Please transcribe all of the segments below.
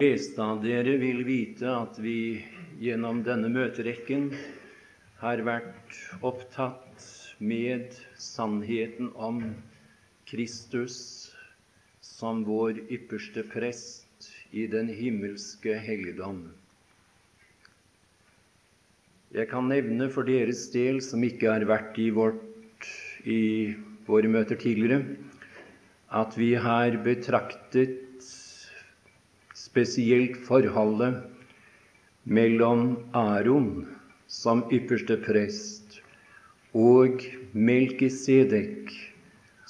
fleste av dere vil vite at vi gjennom denne møterekken har vært opptatt med sannheten om Kristus som vår ypperste prest i den himmelske helligdom. Jeg kan nevne for deres del, som ikke har vært i, vårt, i våre møter tidligere, at vi har betraktet spesielt forholdet mellom Aron som ypperste prest og Melkisedek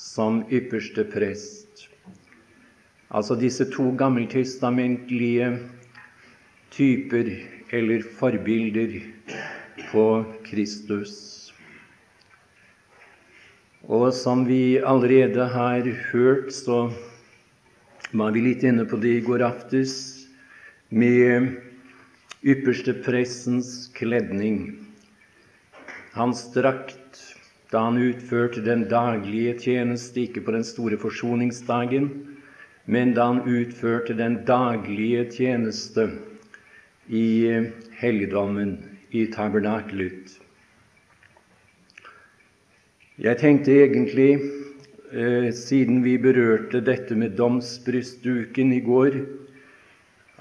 som ypperste prest. Altså disse to gammeltestamentlige typer eller forbilder på Kristus. Og som vi allerede har hørt, så var vi litt inne på det i går aftes med ypperste prestens kledning. Hans drakt da han utførte den daglige tjeneste, ikke på den store forsoningsdagen, men da han utførte den daglige tjeneste i helligdommen, i tabernakelet. Jeg tenkte egentlig, eh, siden vi berørte dette med domsbrystduken i går,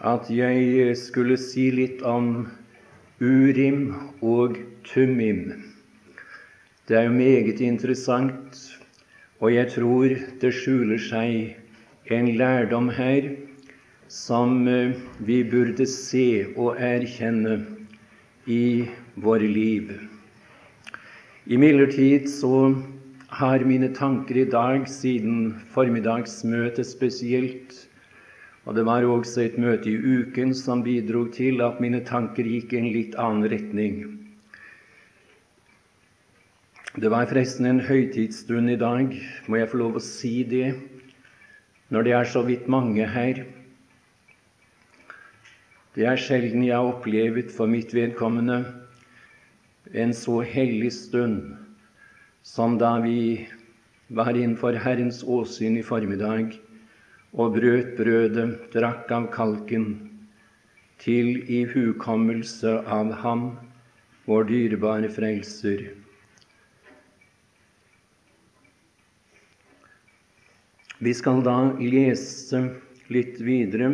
at jeg skulle si litt om Urim og Tumim. Det er jo meget interessant, og jeg tror det skjuler seg en lærdom her som eh, vi burde se og erkjenne i våre liv. Imidlertid så har mine tanker i dag, siden formiddagsmøtet spesielt, og det var også et møte i uken som bidro til at mine tanker gikk i en litt annen retning. Det var forresten en høytidsstund i dag, må jeg få lov å si det, når det er så vidt mange her. Det er sjelden jeg har opplevd for mitt vedkommende en så hellig stund som da vi var innenfor Herrens åsyn i formiddag og brøt brødet, drakk av kalken, til ihukommelse av Ham, vår dyrebare Frelser. Vi skal da lese litt videre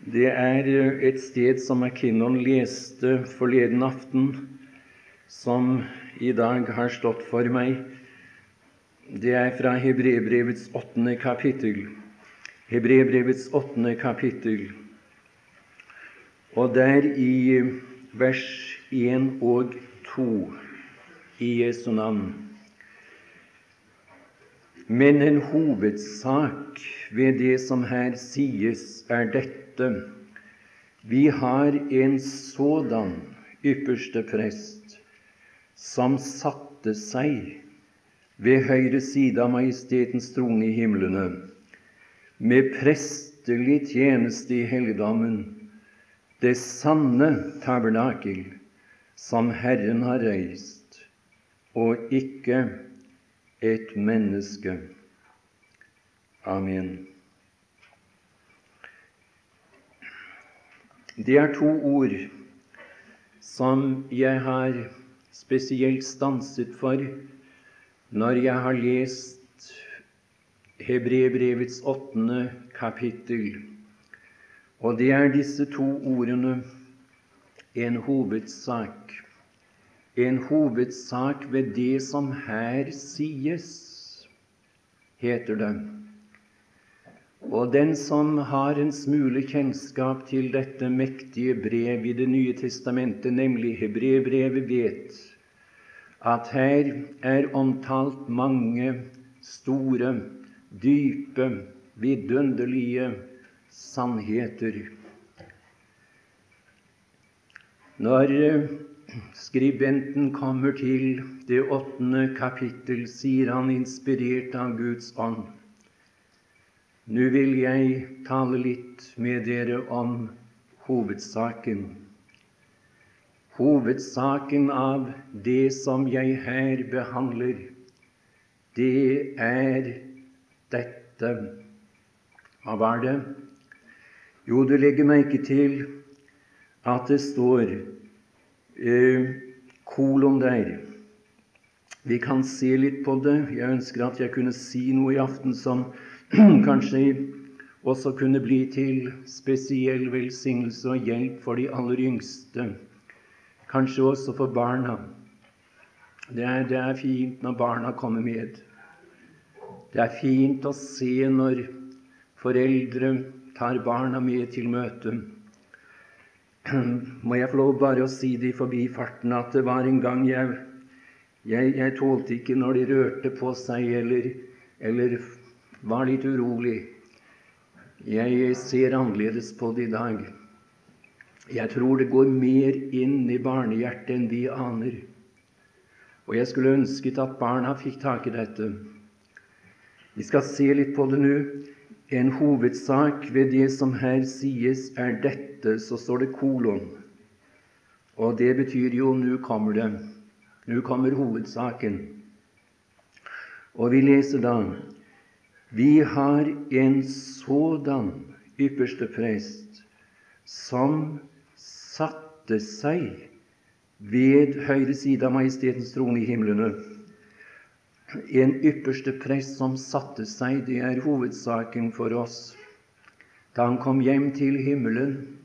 det er et sted som McKinnon leste forleden aften, som i dag har stått for meg. Det er fra Hebrebrevets åttende kapittel. Hebrebrevets åttende kapittel. Og der i vers 1 og 2 i Jesu navn. Men en hovedsak ved det som her sies, er dette vi har en sådan ypperste prest som satte seg ved høyre side av Majestetens trone i himlene, med prestelig tjeneste i helligdommen, det sanne tabernakel som Herren har reist, og ikke et menneske. Amen. Det er to ord som jeg har spesielt stanset for når jeg har lest Hebrebrevets åttende kapittel. Og det er disse to ordene en hovedsak. En hovedsak ved det som her sies, heter det. Og den som har en smule kjennskap til dette mektige brev i Det nye testamentet, nemlig Hebrebrevet, vet at her er omtalt mange store, dype, vidunderlige sannheter. Når eh, skribenten kommer til det åttende kapittel, sier han inspirert av Guds ånd nå vil jeg tale litt med dere om hovedsaken. Hovedsaken av det som jeg her behandler, det er dette. Hva var det? Jo, du legger merke til at det står eh, kolon der. Vi kan se litt på det. Jeg ønsker at jeg kunne si noe i aften som kanskje også kunne bli til spesiell velsignelse og hjelp for de aller yngste. Kanskje også for barna. Det er, det er fint når barna kommer med. Det er fint å se når foreldre tar barna med til møte. Må jeg få lov bare å si det i forbifarten at det var en gang jeg, jeg, jeg tålte ikke når de rørte på seg eller, eller var litt urolig. Jeg ser annerledes på det i dag. Jeg tror det går mer inn i barnehjertet enn vi aner. Og jeg skulle ønsket at barna fikk tak i dette. Vi skal se litt på det nå. En hovedsak ved det som her sies, er dette. Så står det kolon. Og det betyr jo nå kommer det. Nå kommer hovedsaken. Og vi leser da Vi har en sådan ypperste prest som satte seg ved høyre side av Majestetens trone i himlene en ypperste prest som satte seg, det er hovedsaken for oss. Da han kom hjem til himmelen,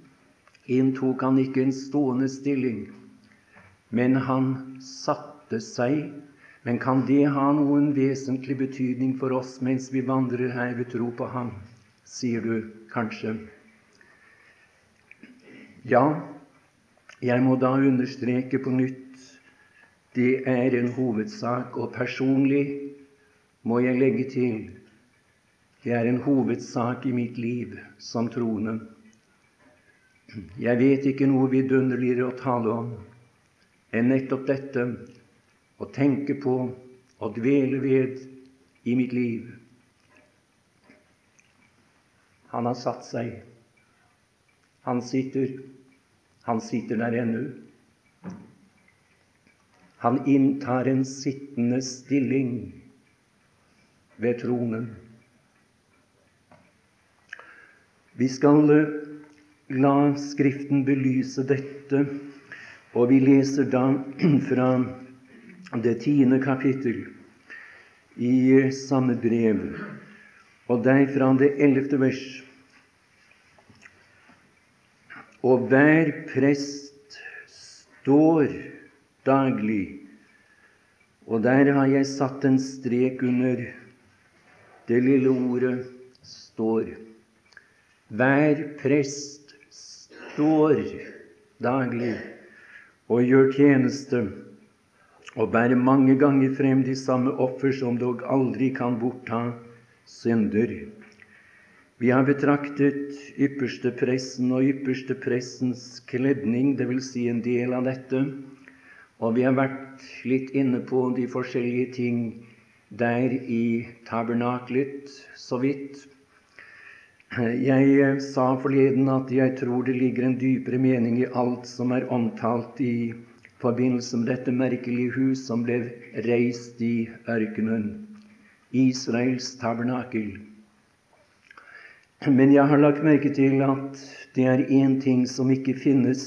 inntok han ikke en stående stilling, men han satte seg. Men kan det ha noen vesentlig betydning for oss mens vi vandrer her ved tro på Ham, sier du kanskje? Ja, jeg må da understreke på nytt det er en hovedsak, og personlig må jeg legge til det er en hovedsak i mitt liv som troende. Jeg vet ikke noe vidunderligere å tale om enn nettopp dette å tenke på og dvele ved i mitt liv. Han har satt seg. Han sitter. Han sitter der ennå. Han inntar en sittende stilling ved tronen. Vi skal eh, la Skriften belyse dette, og vi leser da fra det tiende kapittel i samme brev, og derfra det ellevte vers. Og hver prest står daglig. Og der har jeg satt en strek under det lille ordet 'står'. Hver prest står daglig og gjør tjeneste og bære mange ganger frem de samme offer som dog aldri kan bortta synder. Vi har betraktet ypperste pressen og ypperste pressens kledning, dvs. Si en del av dette, og vi har vært litt inne på de forskjellige ting der i tabernaklet så vidt. Jeg sa forleden at jeg tror det ligger en dypere mening i alt som er omtalt i forbindelse med dette merkelige hus som ble reist i ørkenen, Israels tabernakel. Men jeg har lagt merke til at det er én ting som ikke finnes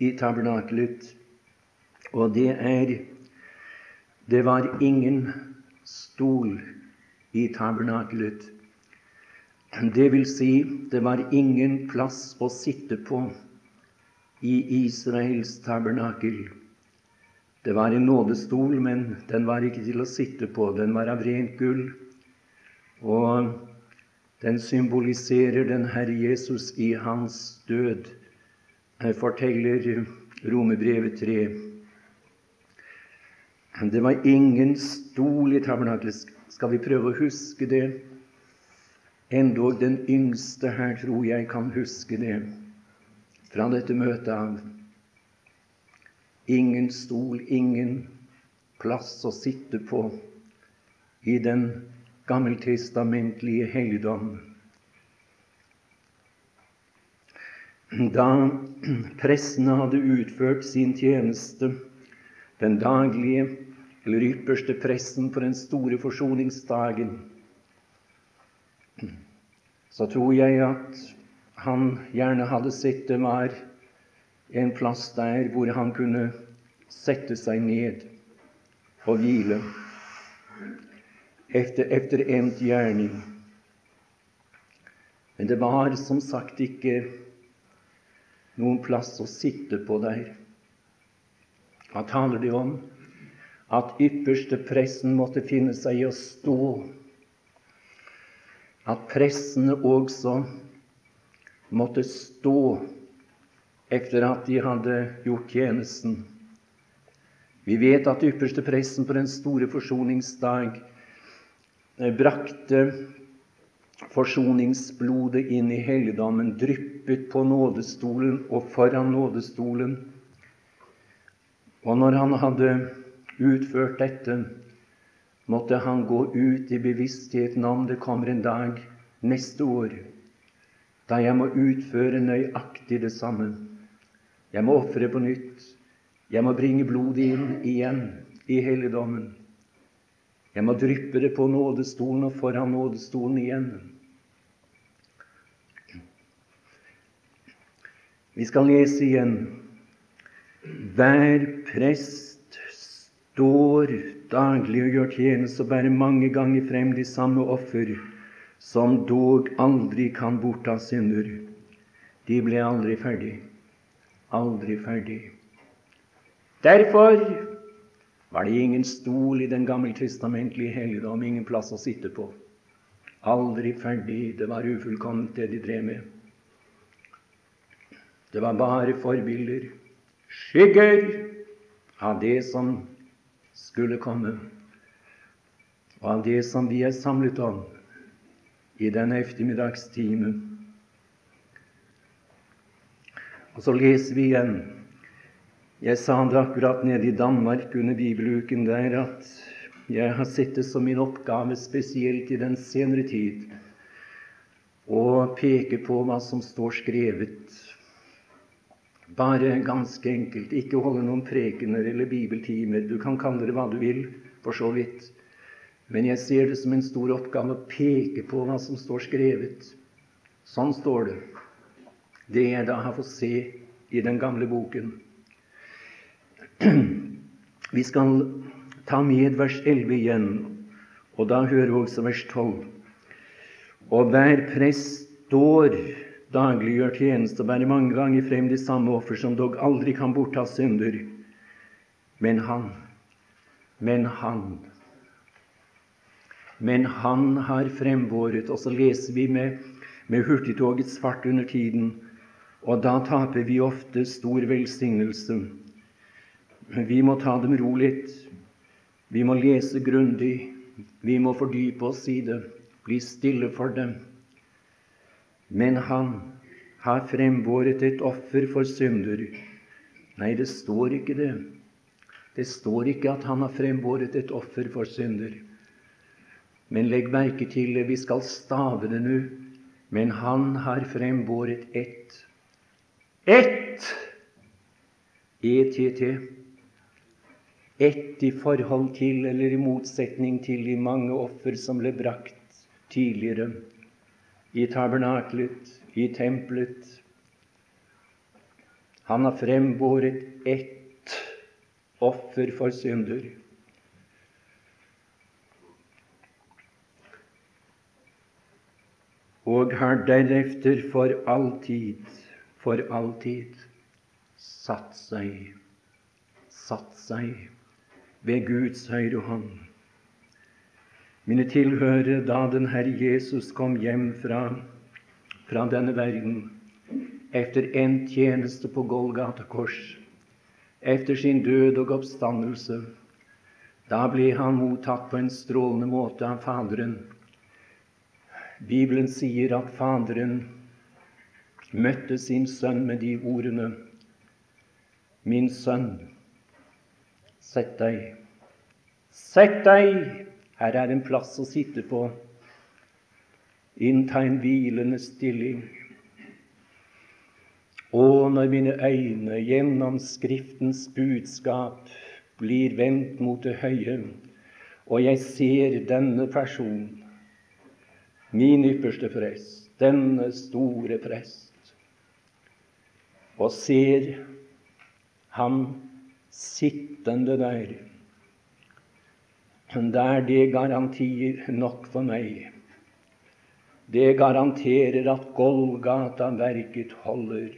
i tabernakelet, og det er Det var ingen stol i tabernakelet. Det vil si, det var ingen plass å sitte på i Israels tabernakel. Det var en nådestol, men den var ikke til å sitte på. Den var av rent gull, og den symboliserer den Herre Jesus i hans død, forteller Romerbrevet 3. Det var ingen stol i tabernaklet. Skal vi prøve å huske det? Endog den yngste her tror jeg kan huske det fra dette møtet av. Ingen stol, ingen plass å sitte på i den gammeltestamentlige helligdom. Da prestene hadde utført sin tjeneste den daglige eller ypperste presten på den store forsoningsdagen, så tror jeg at han gjerne hadde sett det var en plass der hvor han kunne sette seg ned og hvile efter, efter endt gjerning. Men det var som sagt ikke noen plass å sitte på der. Hva taler de om? At ypperste pressen måtte finne seg i å stå. At pressene også måtte stå etter at de hadde gjort tjenesten. Vi vet at ypperste pressen på den store forsoningsdag eh, brakte forsoningsblodet inn i helligdommen, dryppet på nådestolen og foran nådestolen. Og når han hadde utført dette, måtte han gå ut i bevisstheten om det kommer en dag neste år da jeg må utføre nøyaktig det samme. Jeg må ofre på nytt. Jeg må bringe blodet inn igjen i helligdommen. Jeg må dryppe det på nådestolen og foran nådestolen igjen. Vi skal lese igjen. Hver prest står daglig og gjør tjeneste og bærer mange ganger frem de samme offer, som dog aldri kan bortta synder. De ble aldri ferdig. Aldri ferdig. Derfor var det ingen stol i den gammeltestamentlige helligdom, ingen plass å sitte på. Aldri ferdig. Det var ufullkomment, det de drev med. Det var bare forbilder, skygger av det som skulle komme, og av det som vi er samlet om i denne ettermiddagstime. Og så leser vi igjen jeg sa det akkurat nede i Danmark under bibeluken der at jeg har sett det som min oppgave, spesielt i den senere tid, å peke på hva som står skrevet. Bare ganske enkelt. Ikke holde noen prekener eller bibeltimer. Du kan kalle det hva du vil, for så vidt. Men jeg ser det som en stor oppgave å peke på hva som står skrevet. Sånn står det. Det jeg da har fått se i den gamle boken. Vi skal ta med vers 11 igjen, og da hører vi også vers 12. Og hver prest står daglig gjør tjeneste og bærer mange ganger frem de samme offer, som dog aldri kan bortta synder. Men han, men han Men han har frembåret Og så leser vi med, med hurtigtogets fart under tiden, og da taper vi ofte stor velsignelse. Vi må ta dem ro litt. Vi må lese grundig. Vi må fordype oss i det, bli stille for dem. Men han har frembåret et offer for synder. Nei, det står ikke det. Det står ikke at han har frembåret et offer for synder. Men legg merke til det, vi skal stave det nå. Men han har frembåret ett. Ett! ETT ett i forhold til eller i motsetning til de mange offer som ble brakt tidligere i tabernaklet, i tempelet. Han har frembåret ett offer for synder. Og har deretter for alltid, for alltid satt seg, satt seg ved Guds høyre hånd. Mine tilhørere, da den Herre Jesus kom hjem fra, fra denne verden etter en tjeneste på Golgata kors, etter sin død og oppstandelse, da ble han mottatt på en strålende måte av Faderen. Bibelen sier at Faderen møtte sin sønn med de ordene Min sønn, Sett deg. Sett deg! Her er en plass å sitte på. Innta en hvilende stilling. Og når mine øyne gjennom Skriftens budskap blir vendt mot det høye, og jeg ser denne person, min ypperste prest, denne store prest, og ser ham sittende der. Der det garantier nok for meg. Det garanterer at Golgata-verket holder.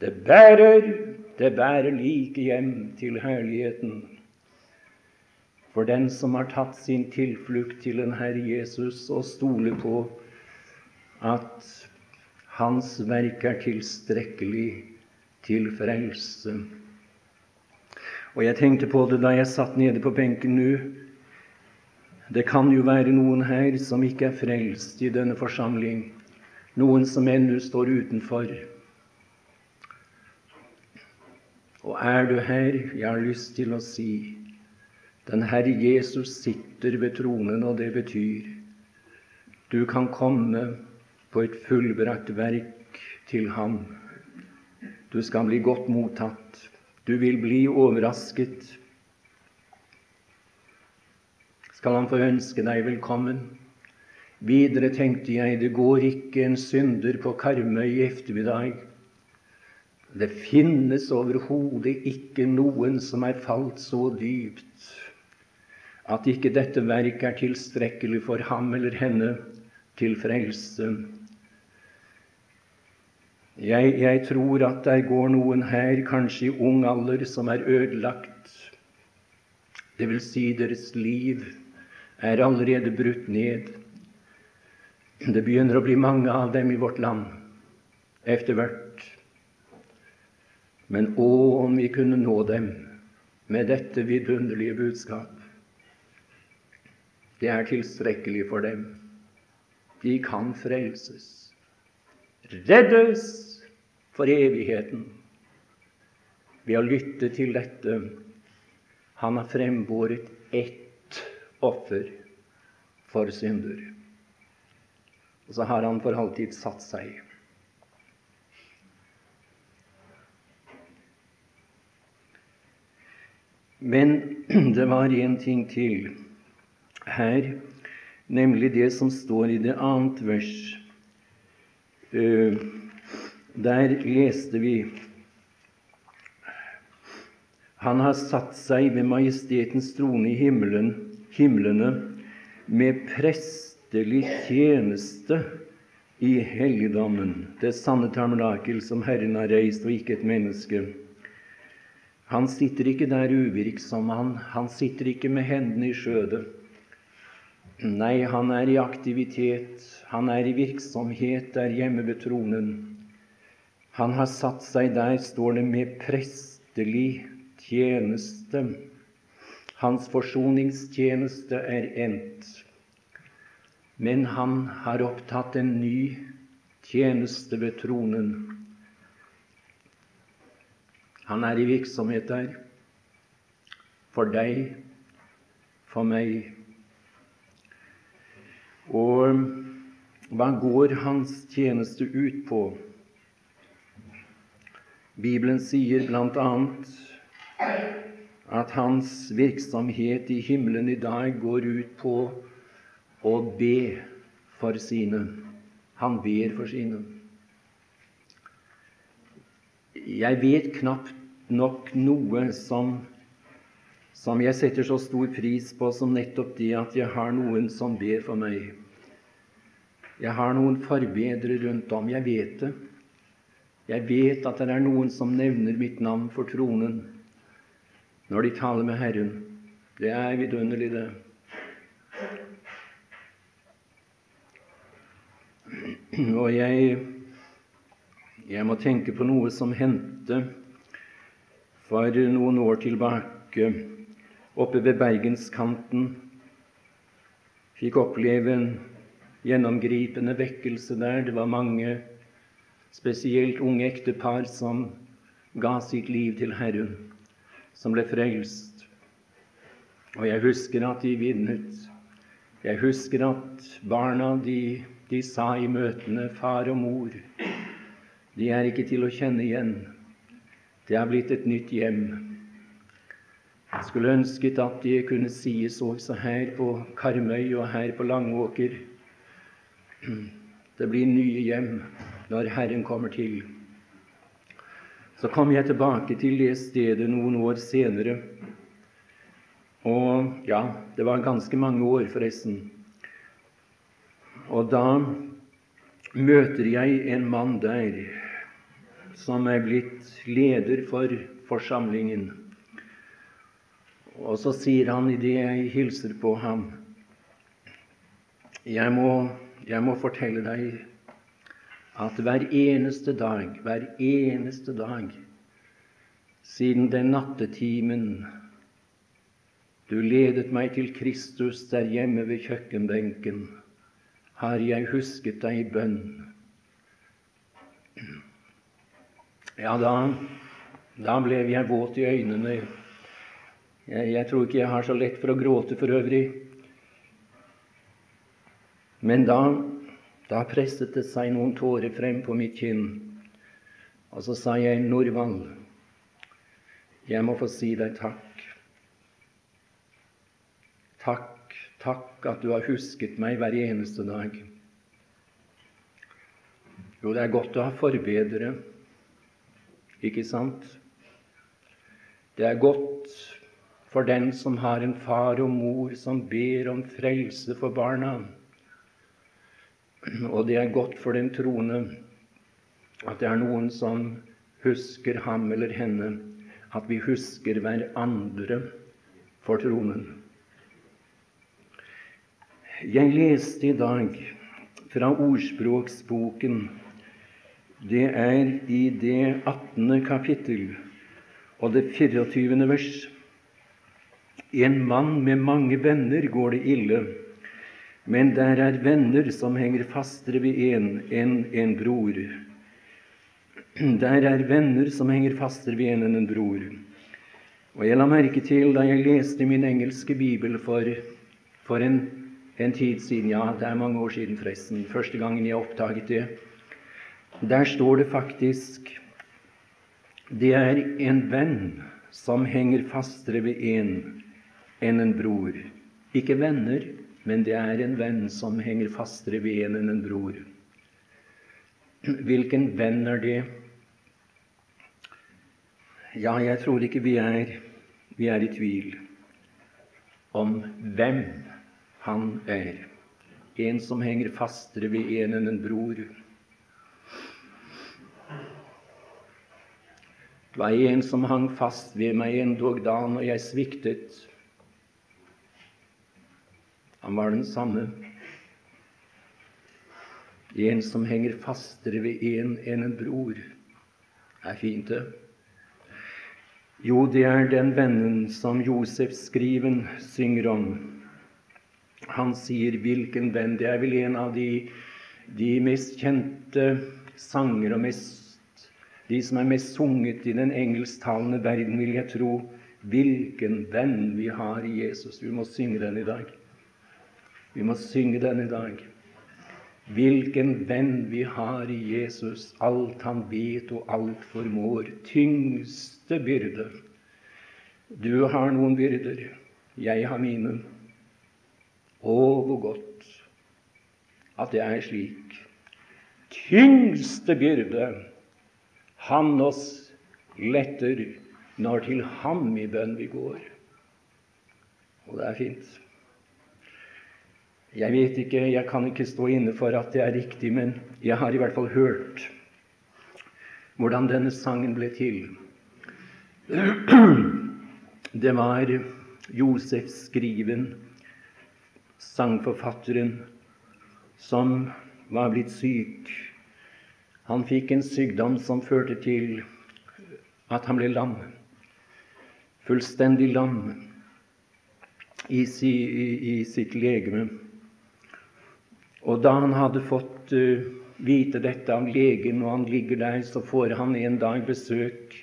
Det bærer, det bærer like hjem til herligheten. For den som har tatt sin tilflukt til den Herre Jesus og stoler på at Hans verk er tilstrekkelig til frelse. Og jeg tenkte på det da jeg satt nede på benken nå. Det kan jo være noen her som ikke er frelst i denne forsamling. Noen som ennå står utenfor. Og er du her, jeg har lyst til å si den Herre Jesus sitter ved tronen, og det betyr du kan komme på et fullbrakt verk til Ham. Du skal bli godt mottatt. Du vil bli overrasket. Skal Han få ønske deg velkommen? Videre tenkte jeg det går ikke en synder på Karmøy i ettermiddag det finnes overhodet ikke noen som er falt så dypt at ikke dette verk er tilstrekkelig for ham eller henne til frelse. Jeg, jeg tror at der går noen her, kanskje i ung alder, som er ødelagt. Det vil si, deres liv er allerede brutt ned. Det begynner å bli mange av dem i vårt land etter hvert. Men å, om vi kunne nå dem med dette vidunderlige budskap. Det er tilstrekkelig for dem. De kan frelses, reddes for evigheten ved å lytte til dette. Han har frembåret ett offer for synder. Og så har han for alltid satt seg Men det var en ting til her, nemlig det som står i det annet vers. Eh, der leste vi Han har satt seg ved majestetens trone i himmelen, himlene med prestelig tjeneste i helligdommen, det sanne tabernakel som Herren har reist, og ikke et menneske. Han sitter ikke der uvirksom. Han, han sitter ikke med hendene i skjødet. Nei, han er i aktivitet, han er i virksomhet der hjemme ved tronen. Han har satt seg der, står det, med prestelig tjeneste. Hans forsoningstjeneste er endt. Men han har opptatt en ny tjeneste ved tronen. Han er i virksomhet der. For deg, for meg. Og hva går hans tjeneste ut på? Bibelen sier bl.a. at hans virksomhet i himmelen i dag går ut på å be for sine. Han ber for sine. Jeg vet knapt nok noe som, som jeg setter så stor pris på som nettopp det at jeg har noen som ber for meg. Jeg har noen forbedre rundt om. Jeg vet det. Jeg vet at det er noen som nevner mitt navn for tronen når de taler med Herren. Det er vidunderlig, det. Og jeg jeg må tenke på noe som hendte for noen år tilbake oppe ved bergenskanten. Fikk oppleve en gjennomgripende vekkelse der. Det var mange, spesielt unge ektepar, som ga sitt liv til Herren, som ble frelst. Og jeg husker at de vinnet. Jeg husker at barna de, de sa i møtene 'Far og mor'. De er ikke til å kjenne igjen. Det er blitt et nytt hjem. Jeg skulle ønsket at de kunne sies også her på Karmøy og her på Langåker. Det blir nye hjem når Herren kommer til. Så kom jeg tilbake til det stedet noen år senere. Og ja, det var ganske mange år, forresten. Og da møter jeg en mann der som er blitt leder for forsamlingen. Og så sier han idet jeg hilser på ham jeg må, jeg må fortelle deg at hver eneste dag, hver eneste dag siden den nattetimen du ledet meg til Kristus der hjemme ved kjøkkenbenken, har jeg husket deg i bønn. Ja, da, da ble jeg våt i øynene. Jeg, jeg, tror ikke jeg har så lett for å gråte for øvrig. Men da, da presset det seg noen tårer frem på mitt kinn, og så sa jeg, Norvald, jeg må få si deg takk. Takk, takk at du har husket meg hver eneste dag. Jo, det er godt å ha forbedere, ikke sant? Det er godt for den som har en far og mor som ber om frelse for barna. Og det er godt for den troende at det er noen som husker ham eller henne, at vi husker hverandre for tronen. Jeg leste i dag fra Ordspråksboken. Det er i det 18. kapittel og det 24. vers. En mann med mange venner går det ille, men der er venner som henger fastere ved en enn en bror. Der er venner som henger fastere ved en enn en bror. Og jeg la merke til da jeg leste min engelske bibel for, for en, en, tid siden Ja, det er mange år siden, forresten. Første gangen jeg oppdaget det. Der står det faktisk Det er en venn som henger fastere ved en enn en bror. Ikke venner, men det er en venn som henger fastere ved en enn en bror. Hvilken venn er det? Ja, jeg tror ikke vi er, vi er i tvil om hvem han er. En som henger fastere ved en enn en bror. Det var en som hang fast ved meg endog da når jeg sviktet. Han var den samme. En som henger fastere ved en enn en bror. Det er fint, det. Jo, det er den vennen som Josef Skriven synger om. Han sier 'hvilken venn'. Det er vel en av de, de mest kjente sanger og mest, de som er mest sunget i den engelsktalende verden, vil jeg tro. Hvilken venn vi har i Jesus. Vi må synge den i dag. Vi må synge denne dag. Hvilken venn vi har i Jesus, alt han vet og alt formår. Tyngste byrde. Du har noen byrder, jeg har mine. Å, hvor godt at det er slik. Tyngste byrde, han oss letter når til ham i bønn vi går. Og det er fint. Jeg vet ikke, jeg kan ikke stå inne for at det er riktig, men jeg har i hvert fall hørt hvordan denne sangen ble til. Det var Josef Skriven, sangforfatteren, som var blitt syk. Han fikk en sykdom som førte til at han ble lam. Fullstendig lam i, i, i sitt legeme. Og da han hadde fått uh, vite dette av legen, og han ligger der, så får han en dag besøk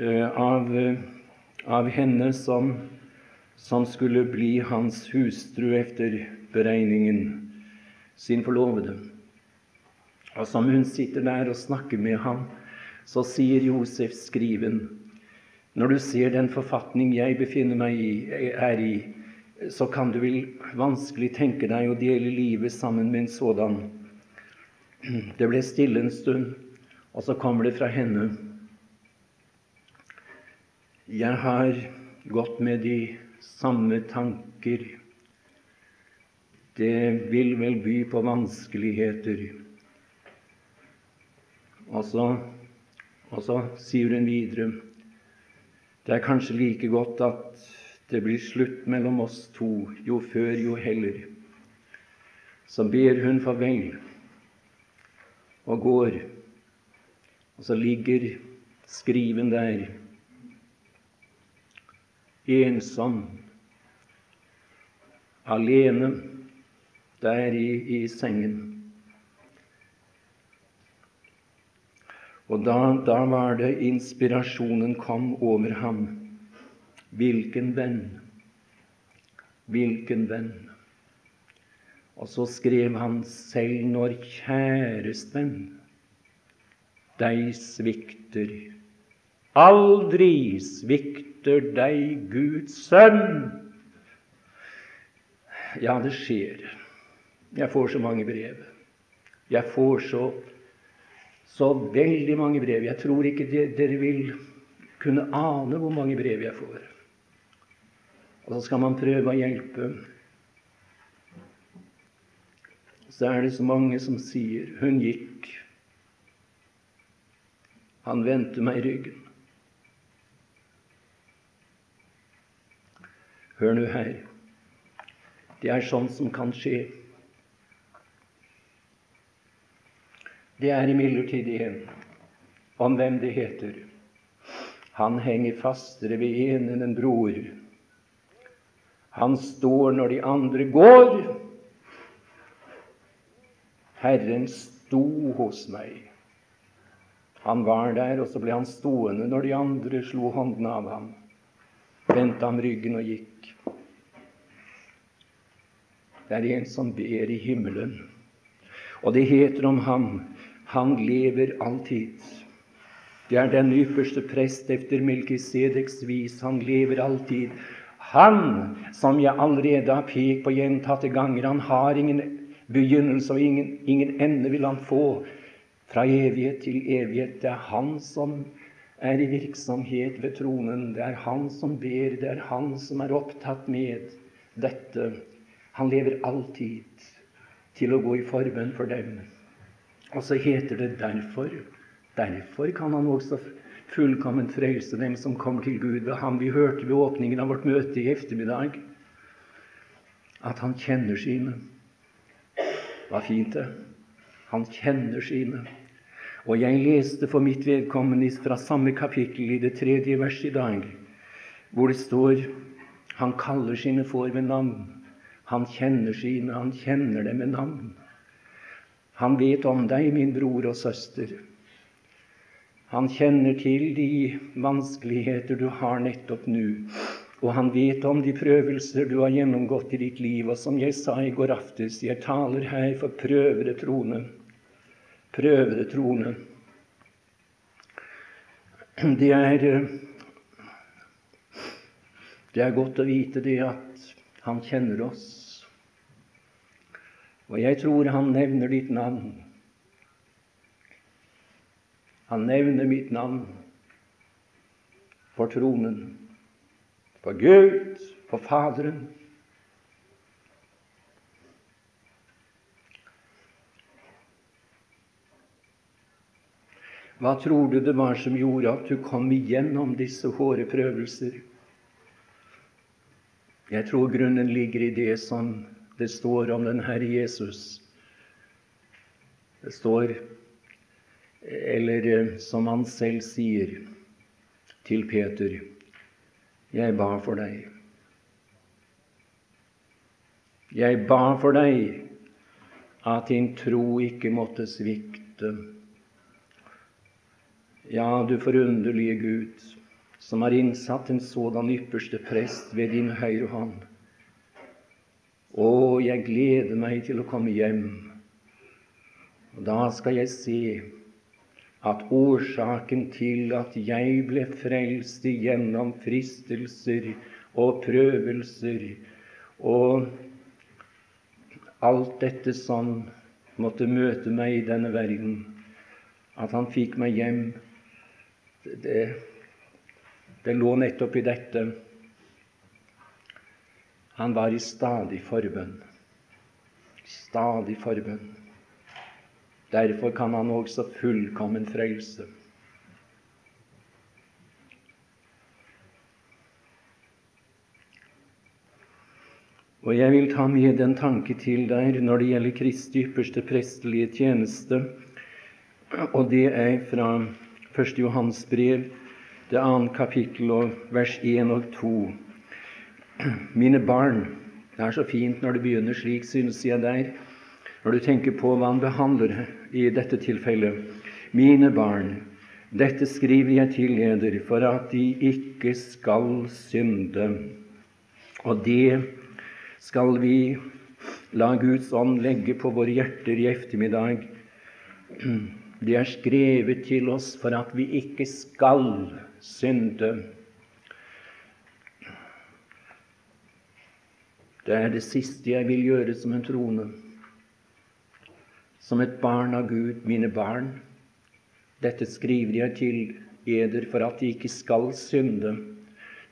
uh, av, uh, av, henne som, som, skulle bli hans hustru etter beregningen, sin forlovede. Og som hun sitter der og snakker med ham, så sier Josef skriven Når du ser den forfatning jeg befinner meg i, er i, så kan du vel vanskelig tenke deg å dele livet sammen med en sådan. Det ble stille en stund, og så kommer det fra henne. Jeg har gått med de samme tanker. Det vil vel by på vanskeligheter. Og så, og så sier hun videre det er kanskje like godt at det blir slutt mellom oss to, jo før, jo heller. Så ber hun farvel og går, og så ligger skriven der, ensom, alene, der i, i sengen. Og da, da var det inspirasjonen kom over ham. Hvilken venn? Hvilken venn? Og så skrev han selv når kjæresten deg svikter. Aldri svikter deg Guds sønn. Ja, det skjer. Jeg får så mange brev. Jeg får så så veldig mange brev. Jeg tror ikke dere vil kunne ane hvor mange brev jeg får. Og så skal man prøve å hjelpe. Så er det så mange som sier 'Hun gikk'. Han vendte meg ryggen. Hør nå her. Det er sånt som kan skje. Det er imidlertid en om hvem det heter. Han henger fastere ved en enn en bror. Han står når de andre går. Herren sto hos meg. Han var der, og så ble han stående når de andre slo hånden av ham, vendte han ryggen og gikk. Det er en som ber i himmelen, og det heter om ham han lever alltid. Det er den ypperste prest efter Melkisedeks vis. Han lever alltid. Han som jeg allerede har pekt på gjentatte ganger, han har ingen begynnelse og ingen, ingen ende vil han få fra evighet til evighet. Det er han som er i virksomhet ved tronen. Det er han som ber. Det er han som er opptatt med dette. Han lever alltid til å gå i forbønn for dem. Og så heter det derfor. Derfor kan han også fullkomment frelse dem som kommer til Gud ved ham. Vi hørte ved åpningen av vårt møte i eftermiddag at han kjenner sine. Hva fint, det. Han kjenner sine. Og jeg leste for mitt vedkommende fra samme kapittel i det tredje verset i dag, hvor det står han kaller sine får ved navn. Han kjenner sine, han kjenner dem med navn. Han vet om deg, min bror og søster. Han kjenner til de vanskeligheter du har nettopp nå. Og han vet om de prøvelser du har gjennomgått i ditt liv. Og som jeg sa i går aftes, jeg taler her for prøvede troende. Prøvede troende. Det er, det er godt å vite det at han kjenner oss. Og jeg tror han nevner ditt navn. Han nevner mitt navn for tronen, for Gud, for Faderen. Hva tror du det var som gjorde at du kom igjennom disse hårde prøvelser? Jeg tror grunnen ligger i det som det står om den Herre Jesus. Det står, eller eh, som han selv sier til Peter, 'Jeg ba for deg'. Jeg ba for deg at din tro ikke måtte svikte. Ja, du forunderlige Gud, som har innsatt en sådan ypperste prest ved din høyre hånd. Å, jeg gleder meg til å komme hjem. Og da skal jeg se at årsaken til at jeg ble frelst igjennom fristelser og prøvelser og alt dette som måtte møte meg i denne verden, at han fikk meg hjem, det, Det lå nettopp i dette. Han var i stadig forbønn. Stadig forbønn. Derfor kan han også fullkommen frelse. Og jeg vil ta med en tanke til der når det gjelder Kristi ypperste prestelige tjeneste, og det er fra 1. Johans brev, det annet kapittel, og vers 1 og 2. Mine barn Det er så fint når det begynner slik, synes jeg der, når du tenker på hva han behandler i dette tilfellet. Mine barn, dette skriver jeg til eder for at de ikke skal synde. Og det skal vi la Guds ånd legge på våre hjerter i ettermiddag. Det er skrevet til oss for at vi ikke skal synde. Det er det siste jeg vil gjøre som en troende. Som et barn av Gud, mine barn. Dette skriver jeg til eder for at de ikke skal synde.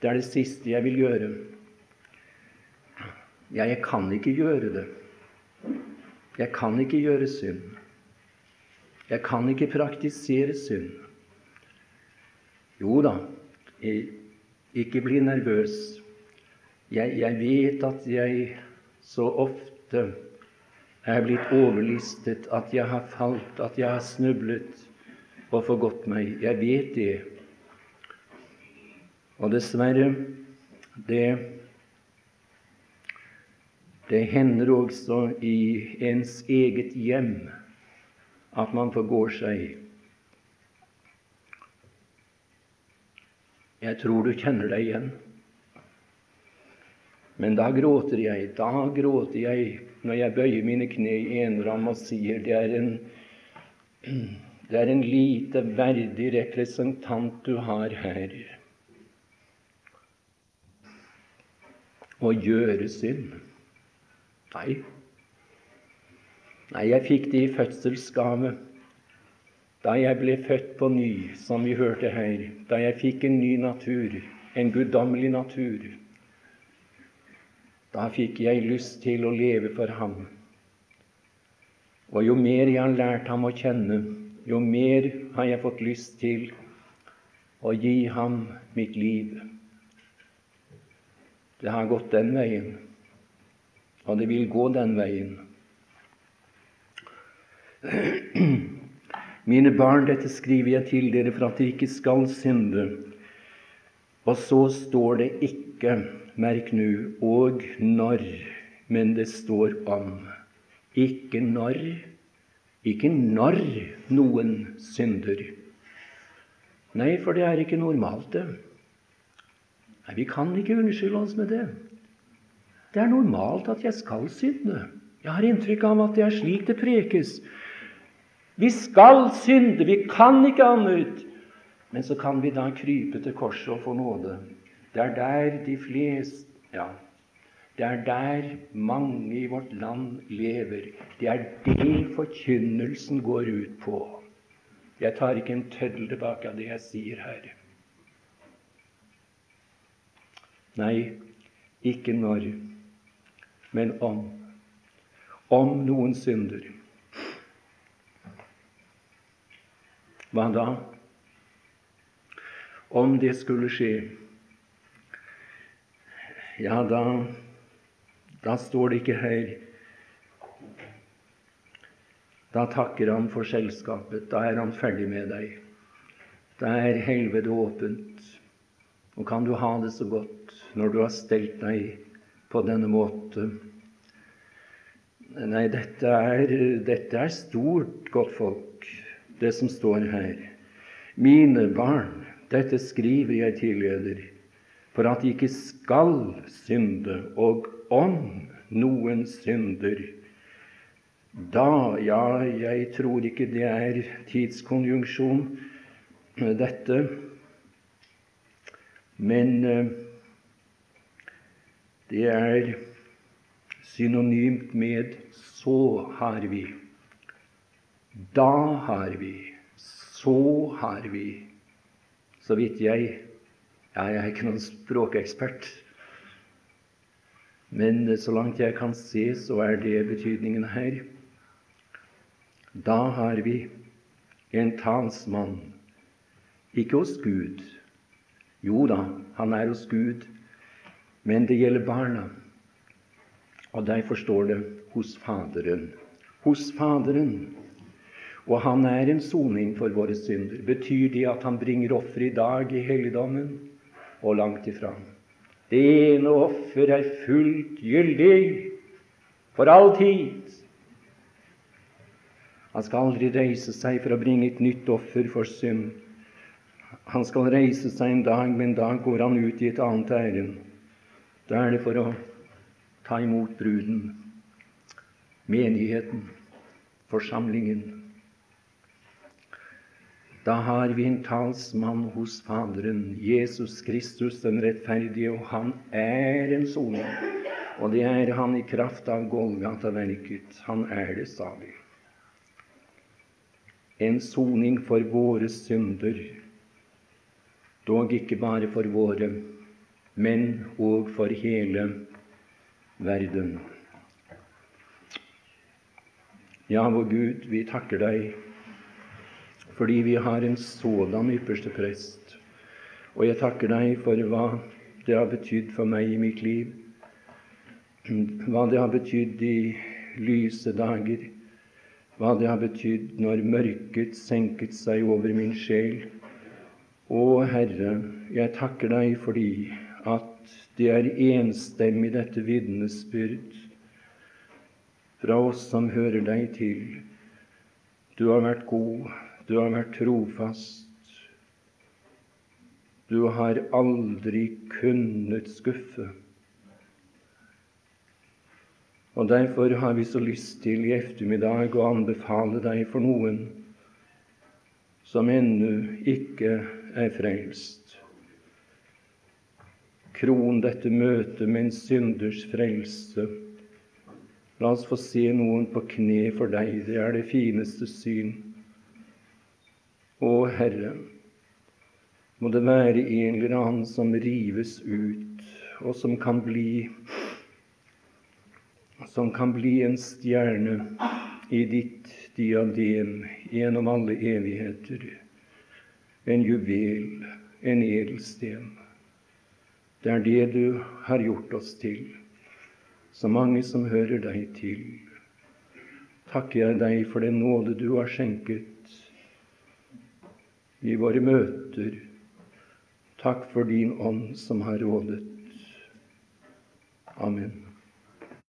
Det er det siste jeg vil gjøre. Ja, jeg kan ikke gjøre det. Jeg kan ikke gjøre synd. Jeg kan ikke praktisere synd. Jo da, ikke bli nervøs. Jeg, jeg, vet at jeg så ofte er blitt overlistet, at jeg har falt, at jeg har snublet og forgått meg. Jeg vet det. Og dessverre, det det hender også i ens eget hjem at man forgår seg. Jeg tror du kjenner deg igjen. Men da gråter jeg, da gråter jeg når jeg bøyer mine kne i enram og sier det er en det er en lite verdig representant du har her. Å gjøre synd. Nei. Nei, jeg fikk det i fødselsgave da jeg ble født på ny, som vi hørte her, da jeg fikk en ny natur, en guddommelig natur. Da fikk jeg lyst til å leve for ham. Og jo mer jeg har lært ham å kjenne, jo mer har jeg fått lyst til å gi ham mitt liv. Det har gått den veien og det vil gå den veien. Mine barn, dette skriver jeg til dere for at dere ikke skal synde. Og så står det ikke, merk nå, og når, men det står om. Ikke når, ikke når noen synder. Nei, for det er ikke normalt, det. Nei, Vi kan ikke unnskylde oss med det. Det er normalt at jeg skal synde. Jeg har inntrykk av at det er slik det prekes. Vi skal synde, vi kan ikke annet. Men så kan vi da krype til korset og få nåde. Det er der de fleste Ja, det er der mange i vårt land lever. Det er det forkynnelsen går ut på. Jeg tar ikke en tøddel tilbake av det jeg sier her. Nei, ikke når men om. Om noen synder. Hva da? Om det skulle skje, ja, da, da står det ikke her Da takker han for selskapet. Da er han ferdig med deg. Da er helvete åpent. Og kan du ha det så godt når du har stelt deg på denne måte. Nei, dette er, dette er stort, godtfolk, det som står her. Mine barn, dette skriver jeg til for at de ikke skal synde, og om noen synder, da Ja, jeg tror ikke det er tidskonjunksjon, dette, men eh, det er synonymt med 'så har vi'. Da har vi. Så har vi. Så vidt jeg Ja, jeg er ikke noen språkekspert, men så langt jeg kan se, så er det betydningen her. Da har vi en talsmann, ikke hos Gud. Jo da, han er hos Gud, men det gjelder barna. Og derfor står det 'hos Faderen'. Hos Faderen. Og han er en soning for våre synder. Betyr det at han bringer offer i dag i helligdommen? Og langt ifra. Det ene offer er fullt gyldig for all tid. Han skal aldri reise seg for å bringe et nytt offer for synd. Han skal reise seg en dag, men da går han ut i et annet ærend. Da er det for å ta imot bruden, menigheten, forsamlingen. Da har vi en talsmann hos Faderen, Jesus Kristus den rettferdige, og han er en soning. Og det er han i kraft av Golgata-verket. Han er det, sa vi. En soning for våre synder, dog ikke bare for våre, men òg for hele verden. Ja, vår Gud, vi takker deg fordi vi har en sådan ypperste prest. Og jeg takker deg for hva det har betydd for meg i mitt liv, hva det har betydd i lyse dager, hva det har betydd når mørket senket seg over min sjel. Å Herre, jeg takker deg fordi at det er enstemmig, dette vitnesbyrd fra oss som hører deg til. Du har vært god, du har vært trofast. Du har aldri kunnet skuffe. Og Derfor har vi så lyst til i ettermiddag å anbefale deg for noen som ennå ikke er frelst. Kron dette møtet med en synders frelse. La oss få se noen på kne for deg. Det er det fineste syn. Å Herre, må det være en eller annen som rives ut, og som kan bli som kan bli en stjerne i ditt diadem gjennom alle evigheter. En juvel, en edelsten. Det er det du har gjort oss til, så mange som hører deg til. Takker jeg deg for den nåde du har skjenket i våre møter. Takk for din ånd som har rådet. Amen.